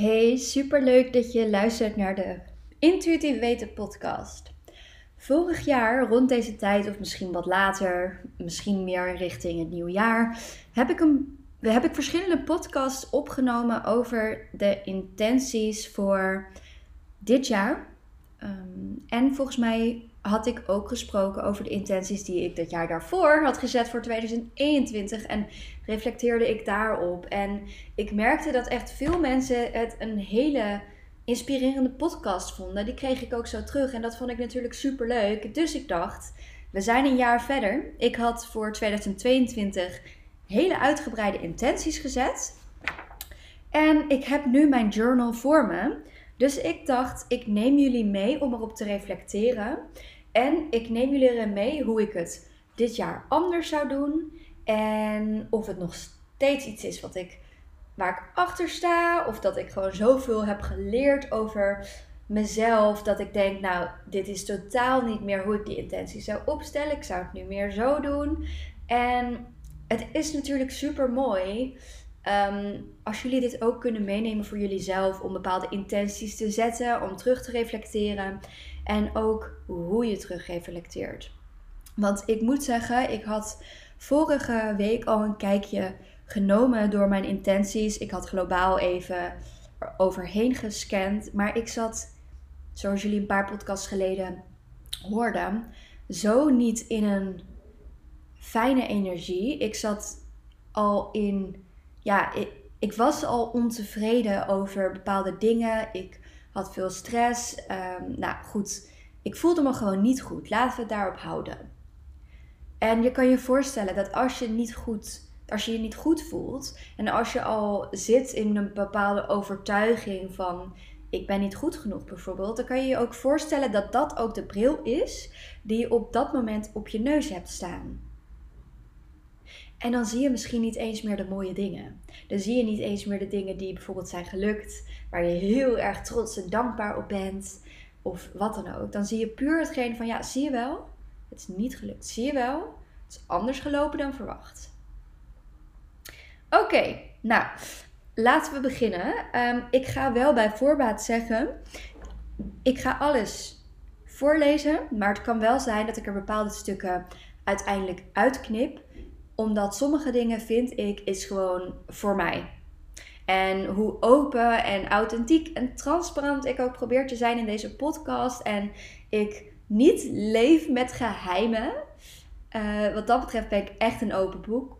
Hey, superleuk dat je luistert naar de Intuïtief Weten podcast. Vorig jaar, rond deze tijd of misschien wat later, misschien meer richting het nieuwe jaar, heb ik, een, heb ik verschillende podcasts opgenomen over de intenties voor dit jaar. Ehm, en volgens mij had ik ook gesproken over de intenties die ik dat jaar daarvoor had gezet voor 2021. En reflecteerde ik daarop. En ik merkte dat echt veel mensen het een hele inspirerende podcast vonden. Die kreeg ik ook zo terug. En dat vond ik natuurlijk super leuk. Dus ik dacht, we zijn een jaar verder. Ik had voor 2022 hele uitgebreide intenties gezet. En ik heb nu mijn journal voor me. Dus ik dacht, ik neem jullie mee om erop te reflecteren. En ik neem jullie mee hoe ik het dit jaar anders zou doen. En of het nog steeds iets is wat ik, waar ik achter sta. Of dat ik gewoon zoveel heb geleerd over mezelf. Dat ik denk, nou, dit is totaal niet meer hoe ik die intentie zou opstellen. Ik zou het nu meer zo doen. En het is natuurlijk super mooi Ehm, als jullie dit ook kunnen meenemen voor jullie zelf om bepaalde intenties te zetten, om terug te reflecteren en ook hoe je terug reflecteert. Want ik moet zeggen, ik had vorige week al een kijkje genomen door mijn intenties. Ik had globaal even overheen gescand, maar ik zat, zoals jullie een paar podcasts geleden hoorden, zo niet in een fijne energie. Ik zat al in ja, ik, ik, was al ontevreden over bepaalde dingen. Ik had veel stress. Um, nou goed, ik voelde me gewoon niet goed. Laten we het daarop houden. En je kan je voorstellen dat als je niet goed, als je je niet goed voelt en als je al zit in een bepaalde overtuiging van ik ben niet goed genoeg bijvoorbeeld, dan kan je je ook voorstellen dat dat ook de bril is die je op dat moment op je neus hebt staan. En dan zie je misschien niet eens meer de mooie dingen. Dan zie je niet eens meer de dingen die bijvoorbeeld zijn gelukt, waar je heel erg trots en dankbaar op bent, of wat dan ook. Dan zie je puur hetgeen van, ja, zie je wel, het is niet gelukt. Zie je wel, het is anders gelopen dan verwacht. Oké, nou, laten we beginnen. Ehm, ik ga wel bij voorbaat zeggen, ik ga alles voorlezen, maar het kan wel zijn dat ik er bepaalde stukken uiteindelijk uitknip omdat sommige dingen vind ik is gewoon voor mij. En hoe open en authentiek en transparant ik ook probeer te zijn in deze podcast. En ik niet leef met geheimen. Uh, wat dat betreft ben ik echt een open boek.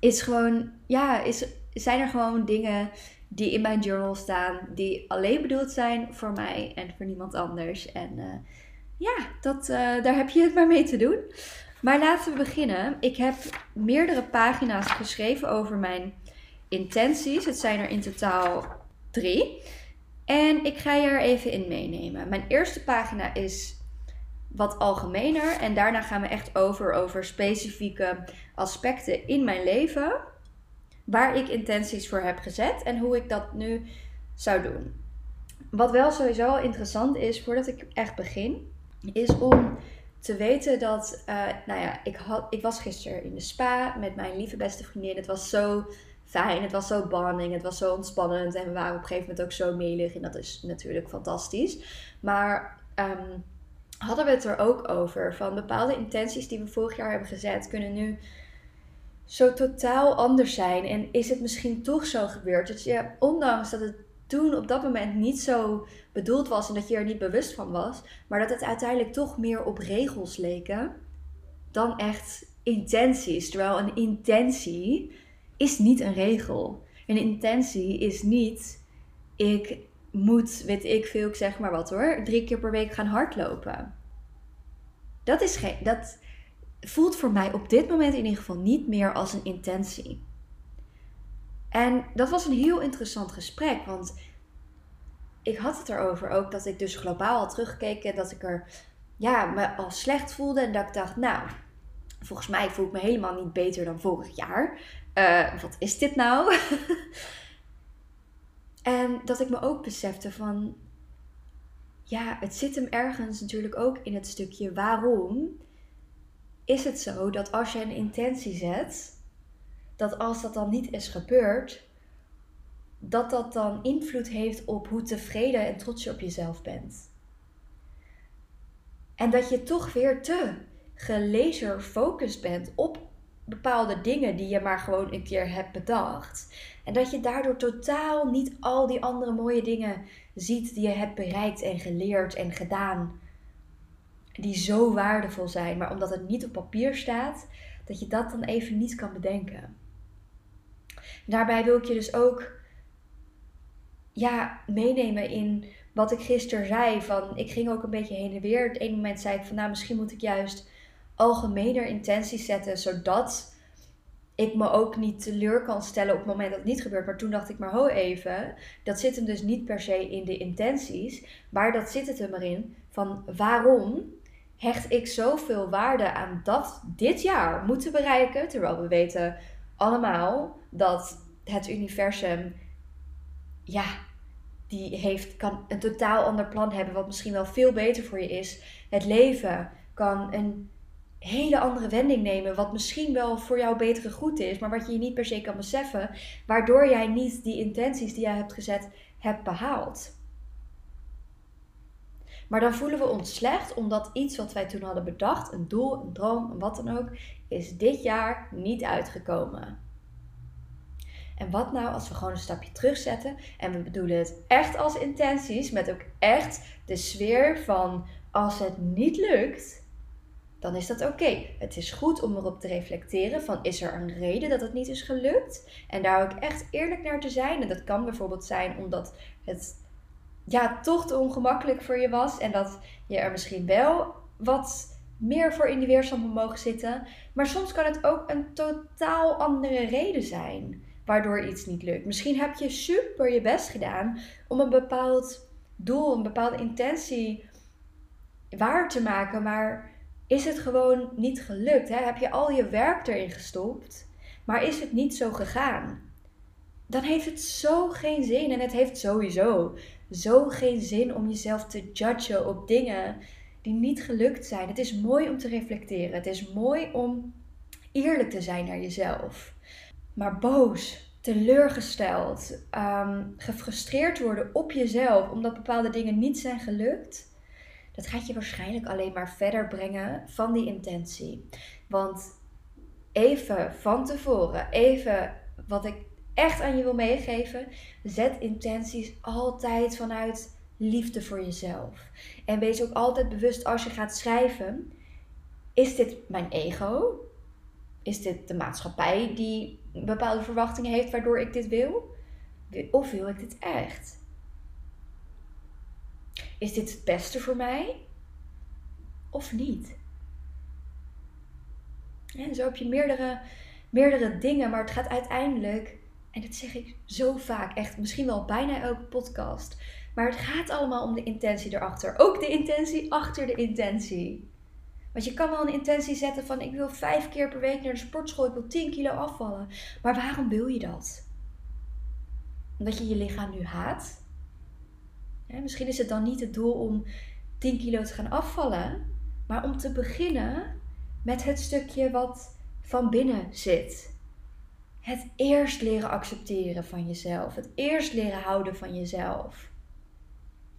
Is gewoon, ja, is, zijn er gewoon dingen die in mijn journal staan. Die alleen bedoeld zijn voor mij en voor niemand anders. En uh, ja, dat, uh, daar heb je het maar mee te doen. Maar laten we beginnen. Ik heb meerdere pagina's geschreven over mijn intenties. Het zijn er in totaal drie. En ik ga je er even in meenemen. Mijn eerste pagina is wat algemener. En daarna gaan we echt over over specifieke aspecten in mijn leven. Waar ik intenties voor heb gezet en hoe ik dat nu zou doen. Wat wel sowieso interessant is voordat ik echt begin, is om te weten dat, uh, nou ja, ik, had, ik was gisteren in de spa met mijn lieve beste vriendin. Het was zo fijn, het was zo bonding, het was zo ontspannend. En we waren op een gegeven moment ook zo melig en dat is natuurlijk fantastisch. Maar ehm, hadden we het er ook over van bepaalde intenties die we vorig jaar hebben gezet, kunnen nu zo totaal anders zijn. En is het misschien toch zo gebeurd dat je, ondanks dat het toen op dat moment niet zo bedoeld was en dat je er niet bewust van was, maar dat het uiteindelijk toch meer op regels leken dan echt intenties. Terwijl een intentie is niet een regel. Een intentie is niet, ik moet, weet ik veel, ik zeg maar wat hoor, drie keer per week gaan hardlopen. Dat, is geen, dat voelt voor mij op dit moment in ieder geval niet meer als een intentie. En dat was een heel interessant gesprek, want ik had het erover ook dat ik dus globaal had teruggekeken dat ik er ja, me al slecht voelde en dat ik dacht, nou, volgens mij voel ik me helemaal niet beter dan vorig jaar. Uh, wat is dit nou? en dat ik me ook besefte van, ja, het zit hem ergens natuurlijk ook in het stukje waarom is het zo dat als je een intentie zet, dat als dat dan niet is gebeurd, dat dat dan invloed heeft op hoe tevreden en trots je op jezelf bent. En dat je toch weer te gelaser focused bent op bepaalde dingen die je maar gewoon een keer hebt bedacht. En dat je daardoor totaal niet al die andere mooie dingen ziet die je hebt bereikt en geleerd en gedaan. Die zo waardevol zijn, maar omdat het niet op papier staat, dat je dat dan even niet kan bedenken. Daarbij wil ik je dus ook ja, meenemen in wat ik gisteren zei. Van, ik ging ook een beetje heen en weer. Op een moment zei ik van nou, misschien moet ik juist algemener intenties zetten, zodat ik me ook niet teleur kan stellen op het moment dat het niet gebeurt. Maar toen dacht ik maar ho even, dat zit hem dus niet per se in de intenties, maar dat zit het hem erin van waarom hecht ik zoveel waarde aan dat dit jaar moeten bereiken, terwijl we weten allemaal dat het universum ja, die heeft, kan een totaal ander plan hebben, wat misschien wel veel beter voor je is. Het leven kan een hele andere wending nemen, wat misschien wel voor jou betere goed is, maar wat je niet per se kan beseffen, waardoor jij niet die intenties die jij hebt gezet hebt behaald. Maar dan voelen we ons slecht omdat iets wat wij toen hadden bedacht, een doel, een droom, wat dan ook, is dit jaar niet uitgekomen. En wat nou als we gewoon een stapje terugzetten en we bedoelen het echt als intenties, met ook echt de sfeer van als het niet lukt, dan is dat oké. Het is goed om erop te reflecteren van is er een reden dat het niet is gelukt? En daar ook echt eerlijk naar te zijn. En dat kan bijvoorbeeld zijn omdat het ja, toch te ongemakkelijk voor je was en dat je er misschien wel wat meer voor in die weerstand mogen zitten. Maar soms kan het ook een totaal andere reden zijn waardoor iets niet lukt. Misschien heb je super je best gedaan om een bepaald doel, een bepaalde intentie waar te maken, maar is het gewoon niet gelukt? Hè? Heb je al je werk erin gestopt, maar is het niet zo gegaan? Dan heeft het zo geen zin en het heeft sowieso zo geen zin om jezelf te judgen op dingen die niet gelukt zijn. Het is mooi om te reflecteren. Het is mooi om eerlijk te zijn naar jezelf. Maar boos, teleurgesteld, um, gefrustreerd worden op jezelf omdat bepaalde dingen niet zijn gelukt, dat gaat je waarschijnlijk alleen maar verder brengen van die intentie. Want even van tevoren, even wat ik echt aan je wil meegeven, zet intenties altijd vanuit liefde voor jezelf. En wees ook altijd bewust als je gaat schrijven: is dit mijn ego? Is dit de maatschappij die bepaalde verwachtingen heeft waardoor ik dit wil? Of wil ik dit echt? Is dit het beste voor mij? Of niet? En zo heb je meerdere, meerdere dingen, maar het gaat uiteindelijk, en dat zeg ik zo vaak, echt misschien wel bijna elke podcast, maar het gaat allemaal om de intentie erachter. Ook de intentie achter de intentie. Want je kan wel een intentie zetten van ik wil vijf keer per week naar de sportschool, ik wil 10 kilo afvallen. Maar waarom wil je dat? Omdat je je lichaam nu haat? misschien is het dan niet het doel om 10 kilo te gaan afvallen, maar om te beginnen met het stukje wat van binnen zit. Het eerst leren accepteren van jezelf. Het eerst leren houden van jezelf.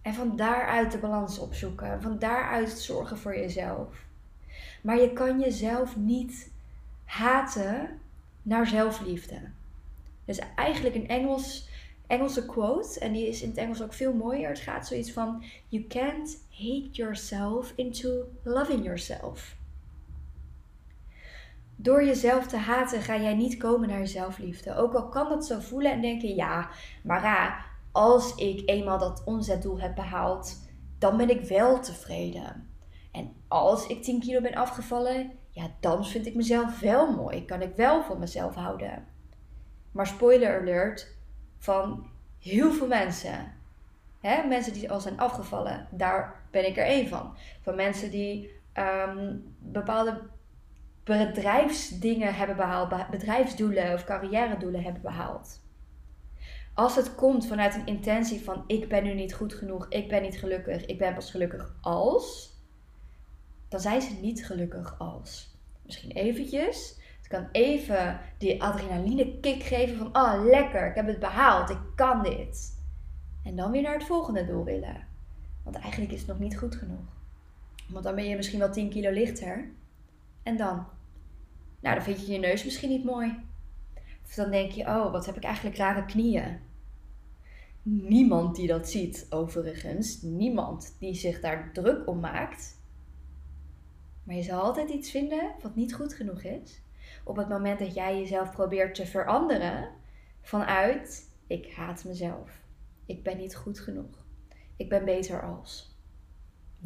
En van daaruit de balans opzoeken. Van daaruit zorgen voor jezelf. Maar je kan jezelf niet haten naar zelfliefde. Dus eigenlijk een Engels, Engelse quote, en die is in het Engels ook veel mooier. Het gaat zoiets van: You can't hate yourself into loving yourself. Door jezelf te haten ga jij niet komen naar zelfliefde. Ook al kan dat zo voelen en denken: ja, maar ja, als ik eenmaal dat omzetdoel heb behaald, dan ben ik wel tevreden. Als ik 10 kilo ben afgevallen, ja, dan vind ik mezelf wel mooi. Kan ik wel van mezelf houden. Maar spoiler alert, van heel veel mensen, hè, mensen die al zijn afgevallen, daar ben ik er één van. Van mensen die um, bepaalde bedrijfsdingen hebben behaald, bedrijfsdoelen of carrière doelen hebben behaald. als het komt vanuit een intentie van ik ben nu niet goed genoeg, ik ben niet gelukkig, ik ben pas gelukkig als, dan zijn ze niet gelukkig als. Misschien eventjes. Het kan even die adrenaline kick geven van oh lekker, ik heb het behaald, ik kan dit. En dan weer naar het volgende doel willen. Want eigenlijk is het nog niet goed genoeg. Want dan ben je misschien wel 10 kilo lichter. En dan? Nou, dan vind je je neus misschien niet mooi. Of dan denk je, oh, wat heb ik eigenlijk rare knieën. Niemand die dat ziet, overigens. Niemand die zich daar druk om maakt. Maar je zal altijd iets vinden wat niet goed genoeg is. Op het moment dat jij jezelf probeert te veranderen vanuit ik haat mezelf. Ik ben niet goed genoeg. Ik ben beter als.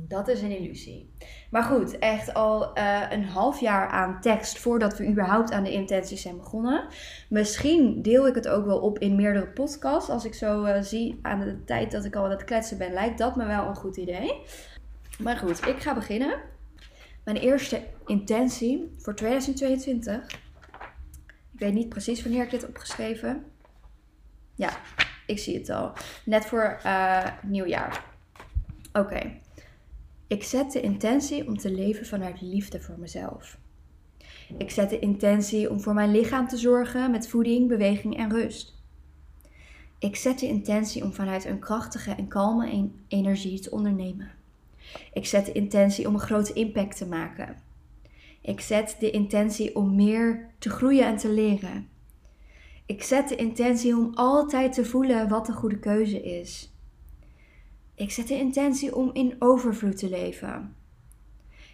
Dat is een illusie. Maar goed, echt al uh, een half jaar aan tekst voordat we überhaupt aan de intenties zijn begonnen. Misschien deel ik het ook wel op in meerdere podcasts. Als ik zo uh, zie aan de tijd dat ik al aan het kletsen ben, lijkt dat me wel een goed idee. Maar goed, ik ga beginnen. Mijn eerste intentie voor 2022. Ik weet niet precies wanneer ik dit heb opgeschreven. Ja, ik zie het al. Net voor uh, nieuwjaar. Oké. Ik zet de intentie om te leven vanuit liefde voor mezelf. Ik zet de intentie om voor mijn lichaam te zorgen met voeding, beweging en rust. Ik zet de intentie om vanuit een krachtige en kalme energie te ondernemen. Ik zet de intentie om een grote impact te maken. Ik zet de intentie om meer te groeien en te leren. Ik zet de intentie om altijd te voelen wat een goede keuze is. Ik zet de intentie om in overvloed te leven.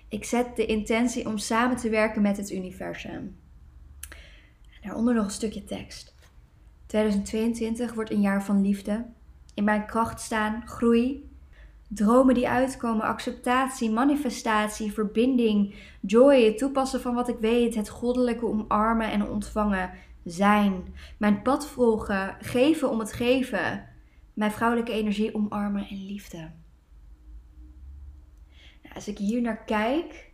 Ik zet de intentie om samen te werken met het universum. Daaronder nog een stukje tekst. 2022 wordt een jaar van liefde. In mijn kracht staan, groei. Dromen die uitkomen, acceptatie, manifestatie, verbinding, joy, het toepassen van wat ik weet, het goddelijke omarmen en ontvangen, zijn. Mijn pad volgen, geven om het geven mijn vrouwelijke energie omarmen en liefde. Nou, als ik hier naar kijk,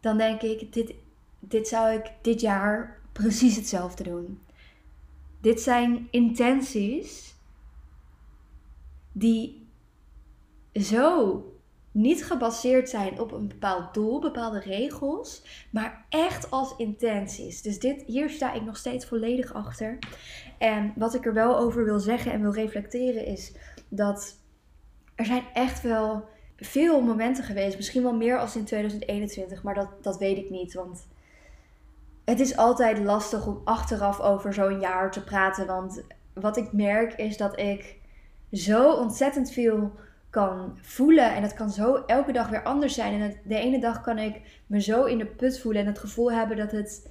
dan denk ik, dit, dit zou ik dit jaar precies hetzelfde doen. Dit zijn intenties die zo niet gebaseerd zijn op een bepaald doel, bepaalde regels, maar echt als intenties. Dus dit, hier sta ik nog steeds volledig achter. En wat ik er wel over wil zeggen en wil reflecteren is dat er zijn echt wel veel momenten geweest, misschien wel meer als in 2021, maar dat, dat weet ik niet. Want het is altijd lastig om achteraf over zo'n jaar te praten. Want wat ik merk is dat ik zo ontzettend veel kan voelen. En het kan zo elke dag weer anders zijn. En de ene dag kan ik me zo in de put voelen en het gevoel hebben dat het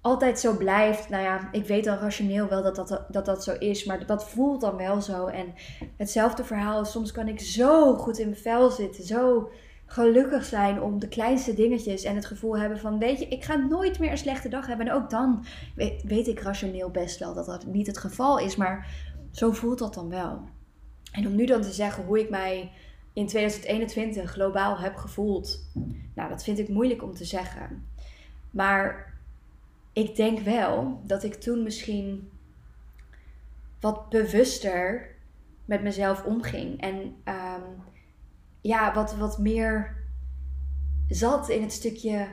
altijd zo blijft. Nou ja, ik weet al rationeel wel dat dat, dat, dat zo is, maar dat voelt dan wel zo. En hetzelfde verhaal, soms kan ik zo goed in mijn vel zitten, zo gelukkig zijn om de kleinste dingetjes en het gevoel hebben van, weet je, ik ga nooit meer een slechte dag hebben. En ook dan weet ik rationeel best wel dat dat niet het geval is, maar zo voelt dat dan wel. En om nu dan te zeggen hoe ik mij in 2021 globaal heb gevoeld, nou, dat vind ik moeilijk om te zeggen. Maar ik denk wel dat ik toen misschien wat bewuster met mezelf omging. En um, ja, wat, wat meer zat in het stukje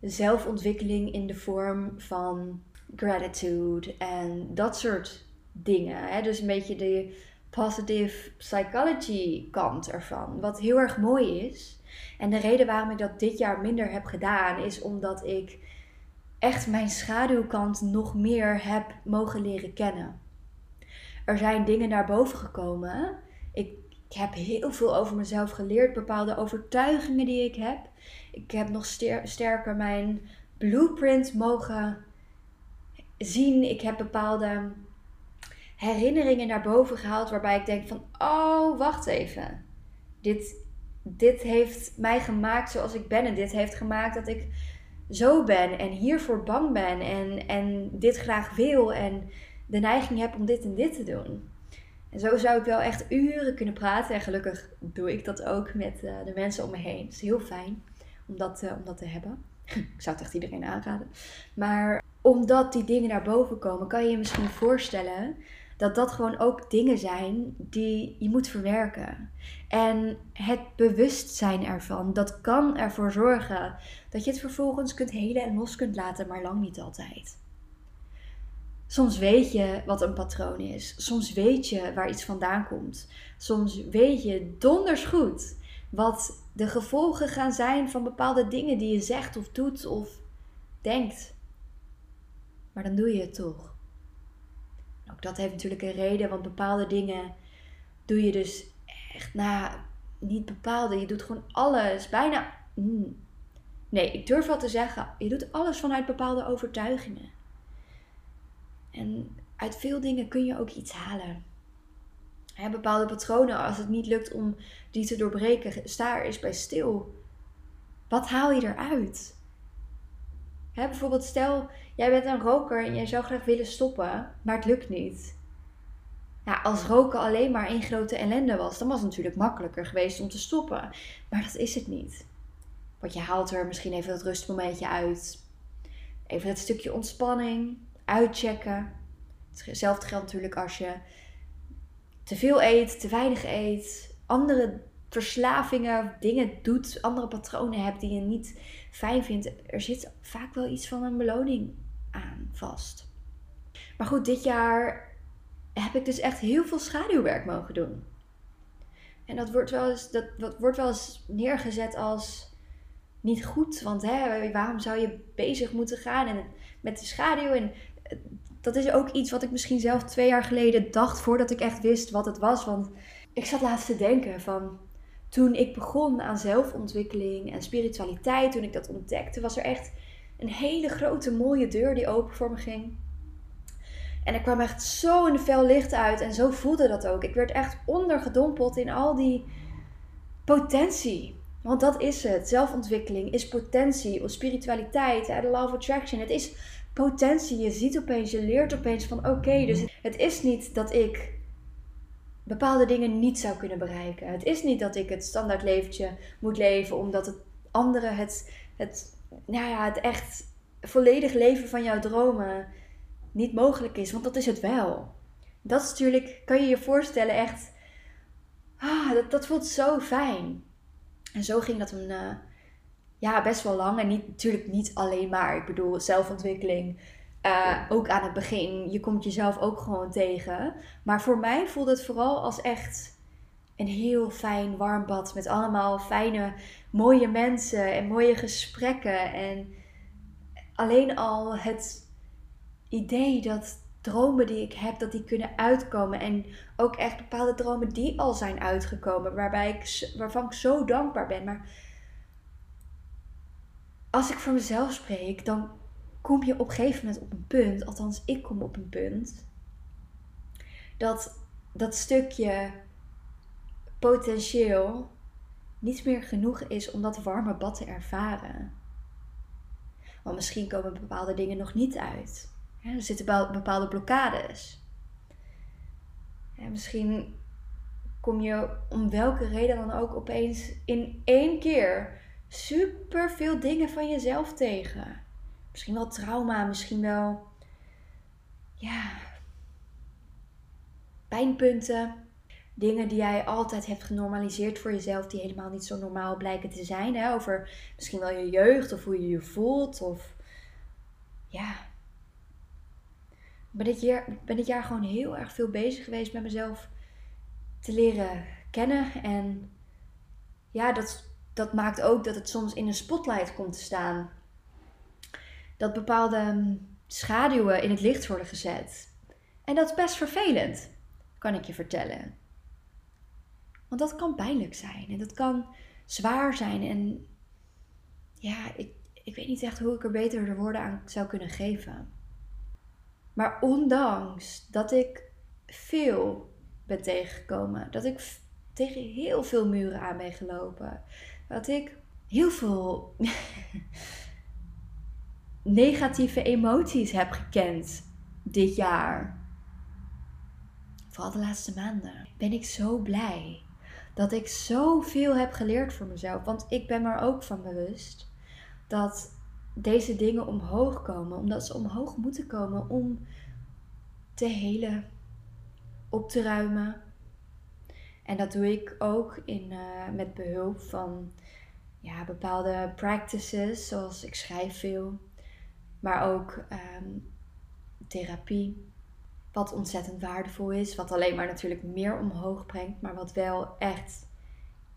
zelfontwikkeling in de vorm van gratitude en dat soort dingen. Hè? Dus een beetje de positive psychology kant ervan. Wat heel erg mooi is. En de reden waarom ik dat dit jaar minder heb gedaan, is omdat ik echt mijn schaduwkant nog meer heb mogen leren kennen. Er zijn dingen naar boven gekomen. Ik, ik heb heel veel over mezelf geleerd, bepaalde overtuigingen die ik heb. Ik heb nog sterker mijn blueprint mogen zien. Ik heb bepaalde herinneringen naar boven gehaald waarbij ik denk van, oh, wacht even. Dit, dit heeft mij gemaakt zoals ik ben en dit heeft gemaakt dat ik zo ben en hiervoor bang ben en, en dit graag wil en de neiging heb om dit en dit te doen. En zo zou ik wel echt uren kunnen praten. En gelukkig doe ik dat ook met uh, de mensen om me heen. Het is heel fijn om dat, uh, om dat te hebben. ik zou het echt iedereen aanraden. Maar omdat die dingen naar boven komen, kan je je misschien voorstellen dat dat gewoon ook dingen zijn die je moet verwerken. En het bewustzijn ervan, dat kan ervoor zorgen dat je het vervolgens kunt helen en los kunt laten, maar lang niet altijd. Soms weet je wat een patroon is. Soms weet je waar iets vandaan komt. Soms weet je donders goed wat de gevolgen gaan zijn van bepaalde dingen die je zegt of doet of denkt. Maar dan doe je het toch. Ook dat heeft natuurlijk een reden, want bepaalde dingen doe je dus echt, nou, niet bepaalde. Je doet gewoon alles, bijna. Mm. Nee, ik durf wel te zeggen, je doet alles vanuit bepaalde overtuigingen. En uit veel dingen kun je ook iets halen. Bepaalde patronen, als het niet lukt om die te doorbreken, sta er eens bij stil. Wat haal je eruit? Bijvoorbeeld, stel jij bent een roker en jij zou graag willen stoppen, maar het lukt niet. Ja, als roken alleen maar één grote ellende was, dan was het natuurlijk makkelijker geweest om te stoppen. Maar dat is het niet. Want je haalt er misschien even dat rustmomentje uit. Even het stukje ontspanning, uitchecken. Hetzelfde geldt natuurlijk als je te veel eet, te weinig eet, andere verslavingen, dingen doet, andere patronen hebt die je niet fijn vindt. Er zit vaak wel iets van een beloning aan vast. Maar goed, dit jaar heb ik dus echt heel veel schaduwwerk mogen doen. En dat wordt wel eens, dat, wordt wel neergezet als niet goed. Want hè, waarom zou je bezig moeten gaan en met de schaduw? En dat is ook iets wat ik misschien zelf twee jaar geleden dacht voordat ik echt wist wat het was. Want ik zat laatst te denken van toen ik begon aan zelfontwikkeling en spiritualiteit, toen ik dat ontdekte, was er echt een hele grote mooie deur die open voor me ging. En ik kwam echt zo een fel licht uit en zo voelde dat ook. Ik werd echt ondergedompeld in al die potentie. Want dat is het. Zelfontwikkeling is potentie. Of spiritualiteit, de law of attraction. Het is potentie. Je ziet opeens, je leert opeens van oké, dus het is niet dat ik bepaalde dingen niet zou kunnen bereiken. Het is niet dat ik het standaard leventje moet leven omdat het anderen het, het, nou ja, het echt volledig leven van jouw dromen niet mogelijk is. Want dat is het wel. Dat is natuurlijk, kan je je voorstellen, echt. Ah, dat, dat voelt zo fijn. En zo ging dat een, uh, ja, best wel lang. En niet, natuurlijk niet alleen maar. Ik bedoel, zelfontwikkeling. Uh, ook aan het begin. Je komt jezelf ook gewoon tegen. Maar voor mij voelde het vooral als echt een heel fijn warm bad. Met allemaal fijne, mooie mensen en mooie gesprekken. En alleen al het idee dat dromen die ik heb, dat die kunnen uitkomen. En ook echt bepaalde dromen die al zijn uitgekomen. Waarbij ik, waarvan ik zo dankbaar ben. Maar als ik voor mezelf spreek, dan kom je op een gegeven moment op een punt, althans ik kom op een punt, dat dat stukje potentieel niet meer genoeg is om dat warme bad te ervaren. Want misschien komen bepaalde dingen nog niet uit. er zitten bepaalde blokkades. misschien kom je om welke reden dan ook opeens in één keer super veel dingen van jezelf tegen. Misschien wel trauma, misschien wel ja, pijnpunten. Dingen die jij altijd hebt genormaliseerd voor jezelf, die helemaal niet zo normaal blijken te zijn. Hè? Over misschien wel je jeugd of hoe je je voelt. Of ja. Ik ben dit, jaar, ben dit jaar gewoon heel erg veel bezig geweest met mezelf te leren kennen. En ja, dat, dat maakt ook dat het soms in een spotlight komt te staan. Dat bepaalde mm, schaduwen in het licht worden gezet. En dat is best vervelend, kan ik je vertellen. Want dat kan pijnlijk zijn en dat kan zwaar zijn. En ja, ik, ik weet niet echt hoe ik er beter de woorden aan zou kunnen geven. Maar ondanks dat ik veel ben tegengekomen, dat ik tegen heel veel muren aan ben gelopen, dat ik heel veel negatieve emoties heb gekend dit jaar. Vooral de laatste maanden. Ben ik zo blij dat ik zoveel heb geleerd voor mezelf. Want ik ben me ook van bewust dat deze dingen omhoog komen. Omdat ze omhoog moeten komen om te helen. op te ruimen. En dat doe ik ook in, uh, met behulp van ja, bepaalde practices, zoals ik schrijf veel, maar ook ehm, therapie. Wat ontzettend waardevol is, wat alleen maar natuurlijk meer omhoog brengt, maar wat wel echt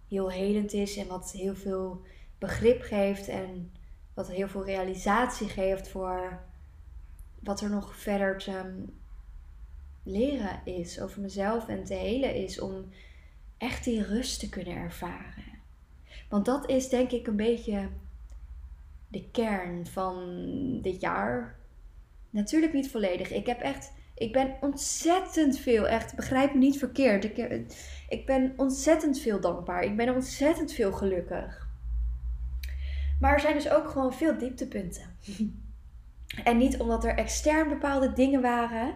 heel helend is en wat heel veel begrip geeft en wat heel veel realisatie geeft voor wat er nog verder te leren is over mezelf en te helen is om echt die rust te kunnen ervaren. Want dat is denk ik een beetje de kern van dit jaar. Natuurlijk niet volledig. Ik heb echt, ik ben ontzettend veel, echt, begrijp me niet verkeerd. Ik, ik ben ontzettend veel dankbaar. Ik ben ontzettend veel gelukkig. Maar er zijn dus ook gewoon veel dieptepunten. en niet omdat er extern bepaalde dingen waren.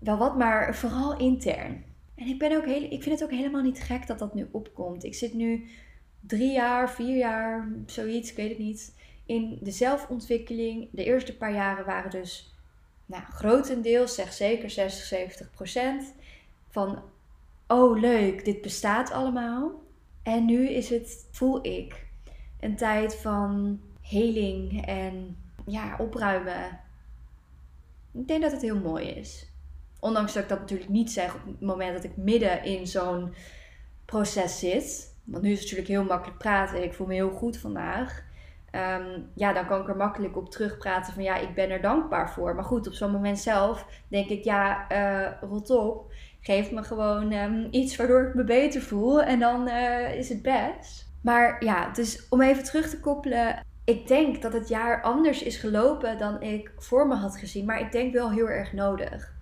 Wel wat, maar vooral intern. En ik, ben ook heel, ik vind het ook helemaal niet gek dat dat nu opkomt. Ik zit nu drie jaar, vier jaar, zoiets, ik weet het niet, in de zelfontwikkeling. De eerste paar jaren waren dus nou, grotendeels, zeg zeker 60, 70 procent van, oh leuk, dit bestaat allemaal. En nu is het, voel ik, een tijd van heling en ja, opruimen. Ik denk dat het heel mooi is. Ondanks dat ik dat natuurlijk niet zeg op het moment dat ik midden in zo'n proces zit. Want nu is het natuurlijk heel makkelijk praten. Ik voel me heel goed vandaag. Ehm, ja, dan kan ik er makkelijk op terugpraten van ja, ik ben er dankbaar voor. Maar goed, op zo'n moment zelf denk ik ja, uh, rot op. Geef me gewoon ehm, iets waardoor ik me beter voel en dan uh, is het best. Maar ja, dus om even terug te koppelen. Ik denk dat het jaar anders is gelopen dan ik voor me had gezien. Maar ik denk wel heel erg nodig.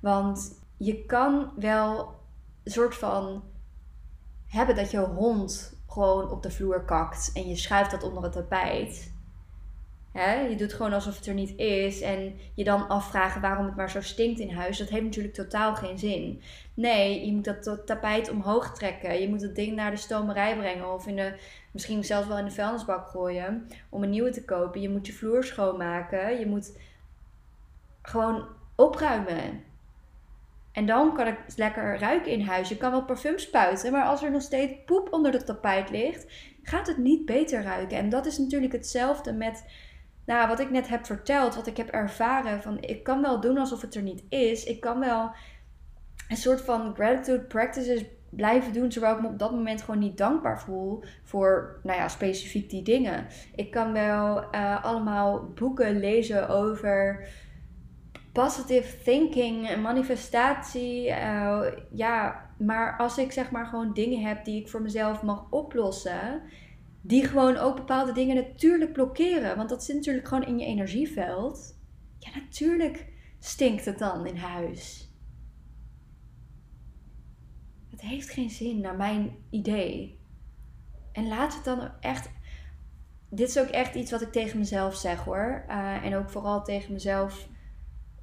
Want je kan wel een soort van hebben dat je hond gewoon op de vloer kakt en je schuift dat onder het tapijt. je doet gewoon alsof het er niet is en je dan afvragen waarom het maar zo stinkt in huis. Dat heeft natuurlijk totaal geen zin. Nee, je moet dat tapijt omhoog trekken. Je moet het ding naar de stomerij brengen of in de, misschien zelfs wel in de vuilnisbak gooien om een nieuwe te kopen. Je moet je vloer schoonmaken. Je moet gewoon opruimen. En dan kan ik lekker ruiken in huis. Je kan wel parfum spuiten, maar als er nog steeds poep onder het tapijt ligt, gaat het niet beter ruiken. En dat is natuurlijk hetzelfde met nou, wat ik net heb verteld, wat ik heb ervaren. Van, ik kan wel doen alsof het er niet is. Ik kan wel een soort van gratitude practices blijven doen, terwijl ik me op dat moment gewoon niet dankbaar voel voor, nou ja, specifiek die dingen. Ik kan wel uh, allemaal boeken lezen over positive thinking en manifestatie. Uh, ja, maar als ik zeg maar gewoon dingen heb die ik voor mezelf mag oplossen, die gewoon ook bepaalde dingen natuurlijk blokkeren. Want dat zit natuurlijk gewoon in je energieveld. Ja, natuurlijk stinkt het dan in huis. Het heeft geen zin naar mijn idee. En laat het dan echt. Dit is ook echt iets wat ik tegen mezelf zeg hoor. Uh, en ook vooral tegen mezelf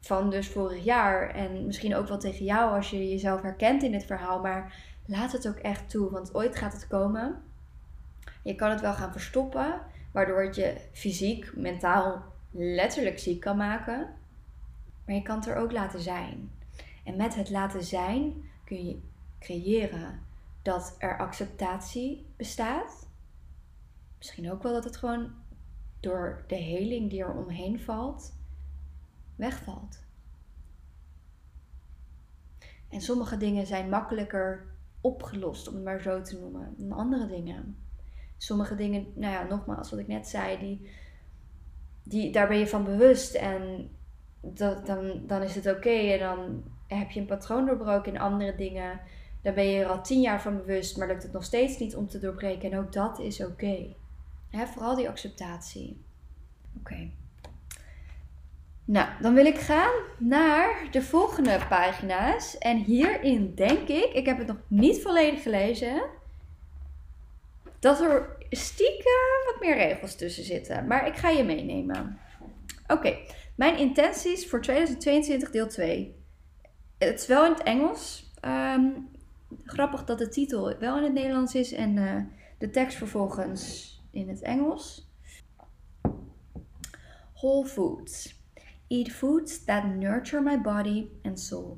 van dus vorig jaar. En misschien ook wel tegen jou als je jezelf herkent in dit verhaal. Maar laat het ook echt toe, want ooit gaat het komen. Je kan het wel gaan verstoppen, waardoor het je fysiek, mentaal, letterlijk ziek kan maken. Maar je kan het er ook laten zijn. En met het laten zijn kun je creëren dat er acceptatie bestaat. Misschien ook wel dat het gewoon door de heling die er omheen valt, wegvalt. En sommige dingen zijn makkelijker opgelost, om het maar zo te noemen, dan andere dingen. Sommige dingen, nou ja, nogmaals, wat ik net zei, die, die, daar ben je van bewust en dat, dan, dan is het oké. En dan heb je een patroon doorbroken in andere dingen. Daar ben je er al tien jaar van bewust, maar lukt het nog steeds niet om te doorbreken. En ook dat is oké. Vooral die acceptatie. Oké. Nou, dan wil ik gaan naar de volgende pagina's. En hierin denk ik, ik heb het nog niet volledig gelezen, dat er stiekem wat meer regels tussen zitten. Maar ik ga je meenemen. Oké, mijn intenties voor 2022 deel 2. Het is wel in het Engels. Ehm, grappig dat de titel wel in het Nederlands is en uh, de tekst vervolgens in het Engels. Whole Foods. Eat foods that nurture my body and soul.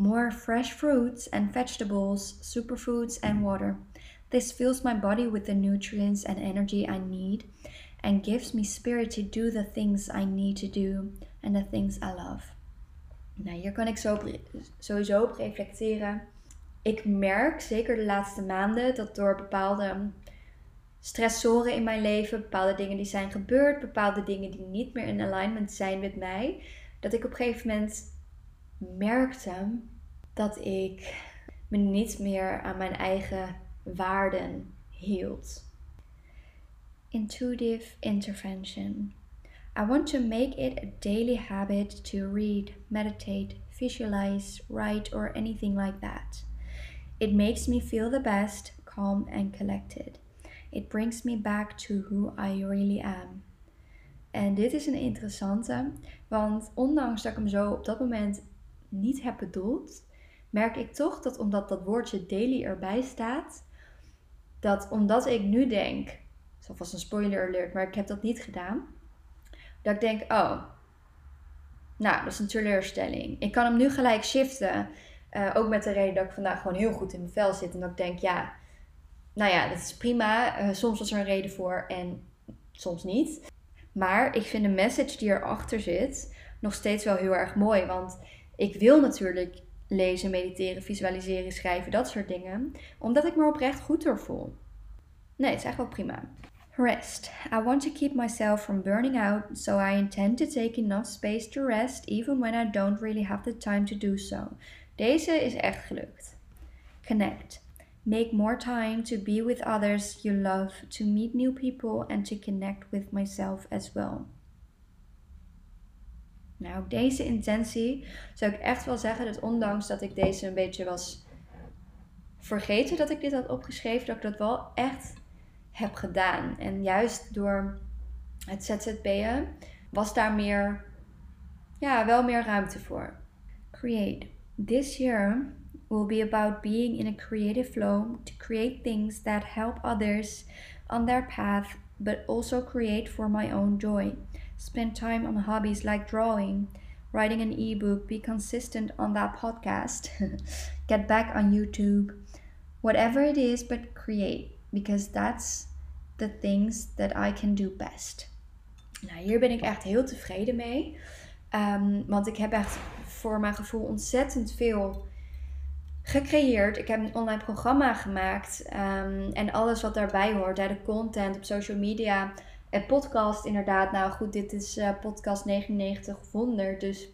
more fresh fruits and vegetables, superfoods, and water. This fills my body with the nutrients and energy I need and gives me spirit to do the things I need to do and the things I love. Nou, hier kan ik zo sowieso op reflecteren. Ik merk, zeker de laatste maanden, dat door bepaalde stressoren in mijn leven, bepaalde dingen die zijn gebeurd, bepaalde dingen die niet meer in alignment zijn met mij, dat ik op een gegeven moment merkte dat ik me niet meer aan mijn eigen waarden hield. Intuitive intervention. I want to make it a daily habit to read, meditate, visualize, write, or anything like that. It makes me feel the best, calm, and collected. It brings me back to who I really am. En dit is een interessante, want ondanks dat ik hem zo op dat moment niet heb bedoeld, merk ik toch dat omdat dat woordje daily erbij staat, dat omdat ik nu denk, is alvast een spoiler alert, maar ik heb dat niet gedaan, dat ik denk, oh, nou, dat is een teleurstelling. Ik kan hem nu gelijk shiften, uh, ook met de reden dat ik vandaag gewoon heel goed in mijn vel zit en dat ik denk, ja, nou ja, dat is prima. Uh, soms was er een reden voor en soms niet. Maar ik vind de message die erachter zit nog steeds wel heel erg mooi. Want ik wil natuurlijk lezen, mediteren, visualiseren, schrijven, dat soort dingen. Omdat ik me oprecht goed door voel. Nee, het is echt wel prima. Rest. I want to keep myself from burning out, so I intend to take enough space to rest, even when I don't really have the time to do so. Deze is echt gelukt. Connect. Make more time to be with others you love, to meet new people and to connect with myself as well. Nou, deze intentie zou ik echt wel zeggen dat ondanks dat ik deze een beetje was vergeten dat ik dit had opgeschreven, dat ik dat wel echt heb gedaan. En juist door het ZZP'en was daar meer, ja, wel meer ruimte voor. Create. This year will be about being in a creative flow to create things that help others on their path, but also create for my own joy. Spend time on hobbies like drawing, writing an ebook, be consistent on that podcast, get back on YouTube, whatever it is, but create because that's the things that I can do best. Nou, hier ben ik echt heel tevreden mee. Um, want ik heb echt voor mijn gevoel ontzettend veel gecreëerd. Ik heb een online programma gemaakt. Um, en alles wat daarbij hoort. Hè, de content op social media. En podcast inderdaad. Nou goed, dit is uh, podcast 99 of 100. Dus,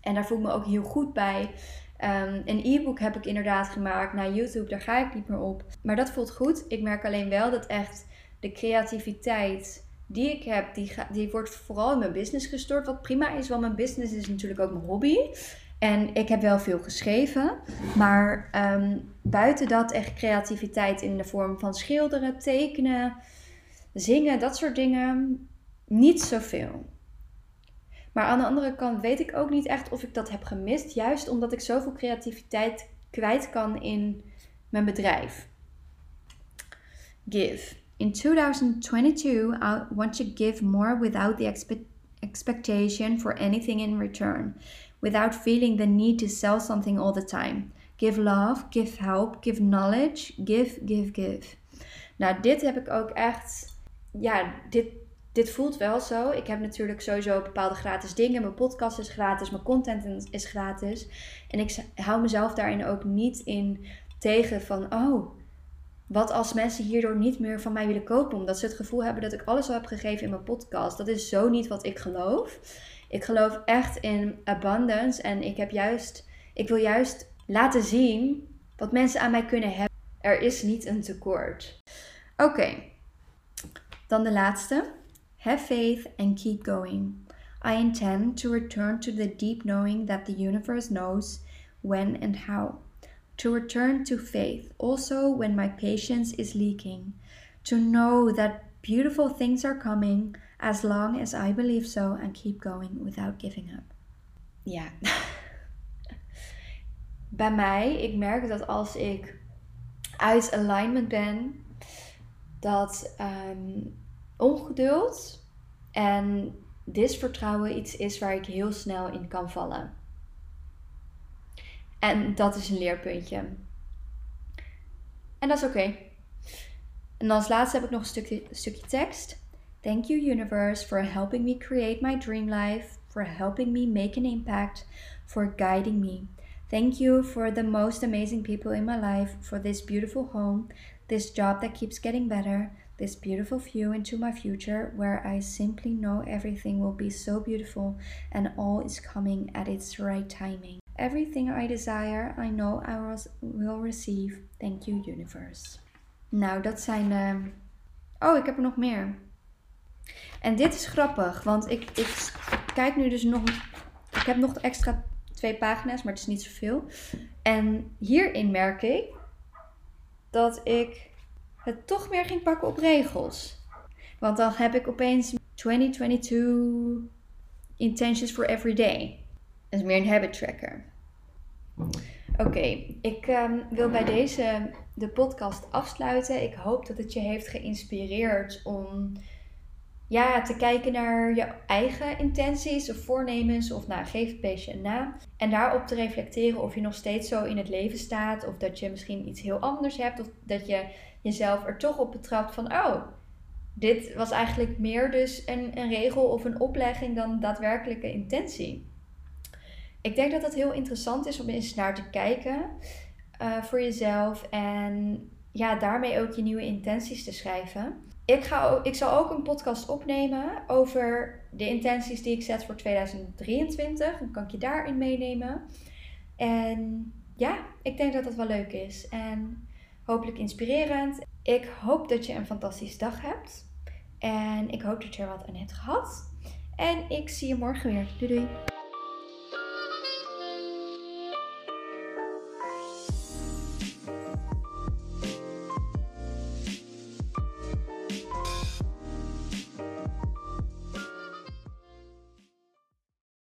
en daar voel ik me ook heel goed bij. Um, een e-book heb ik inderdaad gemaakt. Naar YouTube, daar ga ik niet meer op. Maar dat voelt goed. Ik merk alleen wel dat echt de creativiteit die ik heb, die, die wordt vooral in mijn business gestort. Wat prima is, want mijn business is natuurlijk ook mijn hobby. En ik heb wel veel geschreven, maar um, buiten dat echt creativiteit in de vorm van schilderen, tekenen, zingen, dat soort dingen, niet zoveel. Maar aan de andere kant weet ik ook niet echt of ik dat heb gemist, juist omdat ik zoveel creativiteit kwijt kan in mijn bedrijf. Give. In 2022, I want to give more without the expe expectation for anything in return. without feeling the need to sell something all the time. Give love, give help, give knowledge, give, give, give. Nou, dit heb ik ook echt. Ja, dit, dit voelt wel zo. Ik heb natuurlijk sowieso bepaalde gratis dingen. Mijn podcast is gratis, mijn content is gratis. En ik hou mezelf daarin ook niet in tegen van, oh, wat als mensen hierdoor niet meer van mij willen kopen, omdat ze het gevoel hebben dat ik alles al heb gegeven in mijn podcast. Dat is zo niet wat ik geloof. Ik geloof echt in abundance en ik heb juist, ik wil juist laten zien wat mensen aan mij kunnen hebben. Er is niet een tekort. Oké, dan de laatste. Have faith and keep going. I intend to return to the deep knowing that the universe knows when and how. To return to faith also when my patience is leaking. To know that beautiful things are coming As long as I believe so and keep going without giving up. Ja. Bij mij, ik merk dat als ik uit alignment ben, dat um, ongeduld en disvertrouwen iets is waar ik heel snel in kan vallen. En dat is een leerpuntje. En dat is oké. En als laatste heb ik nog een stukje, stukje tekst. Thank you, universe, for helping me create my dream life, for helping me make an impact, for guiding me. Thank you for the most amazing people in my life, for this beautiful home, this job that keeps getting better, this beautiful view into my future where I simply know everything will be so beautiful and all is coming at its right timing. Everything I desire, I know I will receive. Thank you, universe. Nou, dat zijn. Uh... Oh, ik heb er nog meer. En dit is grappig, want ik, ik kijk nu dus nog. Ik heb nog extra twee pagina's, maar het is niet zoveel. En hierin merk ik dat ik het toch meer ging pakken op regels. Want dan heb ik opeens 2022 intentions for every day. Dat is meer een habit tracker. Oké, ik um, wil bij deze de podcast afsluiten. Ik hoop dat het je heeft geïnspireerd om ja, te kijken naar je eigen intenties of voornemens. Of nou, geef het beestje een naam. En daarop te reflecteren of je nog steeds zo in het leven staat. Of dat je misschien iets heel anders hebt. Of dat je jezelf er toch op betrapt van, oh, dit was eigenlijk meer dus een, een regel of een oplegging dan daadwerkelijke intentie. Ik denk dat dat heel interessant is om eens naar te kijken uh, voor jezelf en ja, daarmee ook je nieuwe intenties te schrijven. Ik, ga, ik zal ook een podcast opnemen over de intenties die ik zet voor 2023. Dan kan ik je daarin meenemen. En ja, ik denk dat dat wel leuk is. En hopelijk inspirerend. Ik hoop dat je een fantastische dag hebt. En ik hoop dat je er wat aan hebt gehad. En ik zie je morgen weer. Doei doei.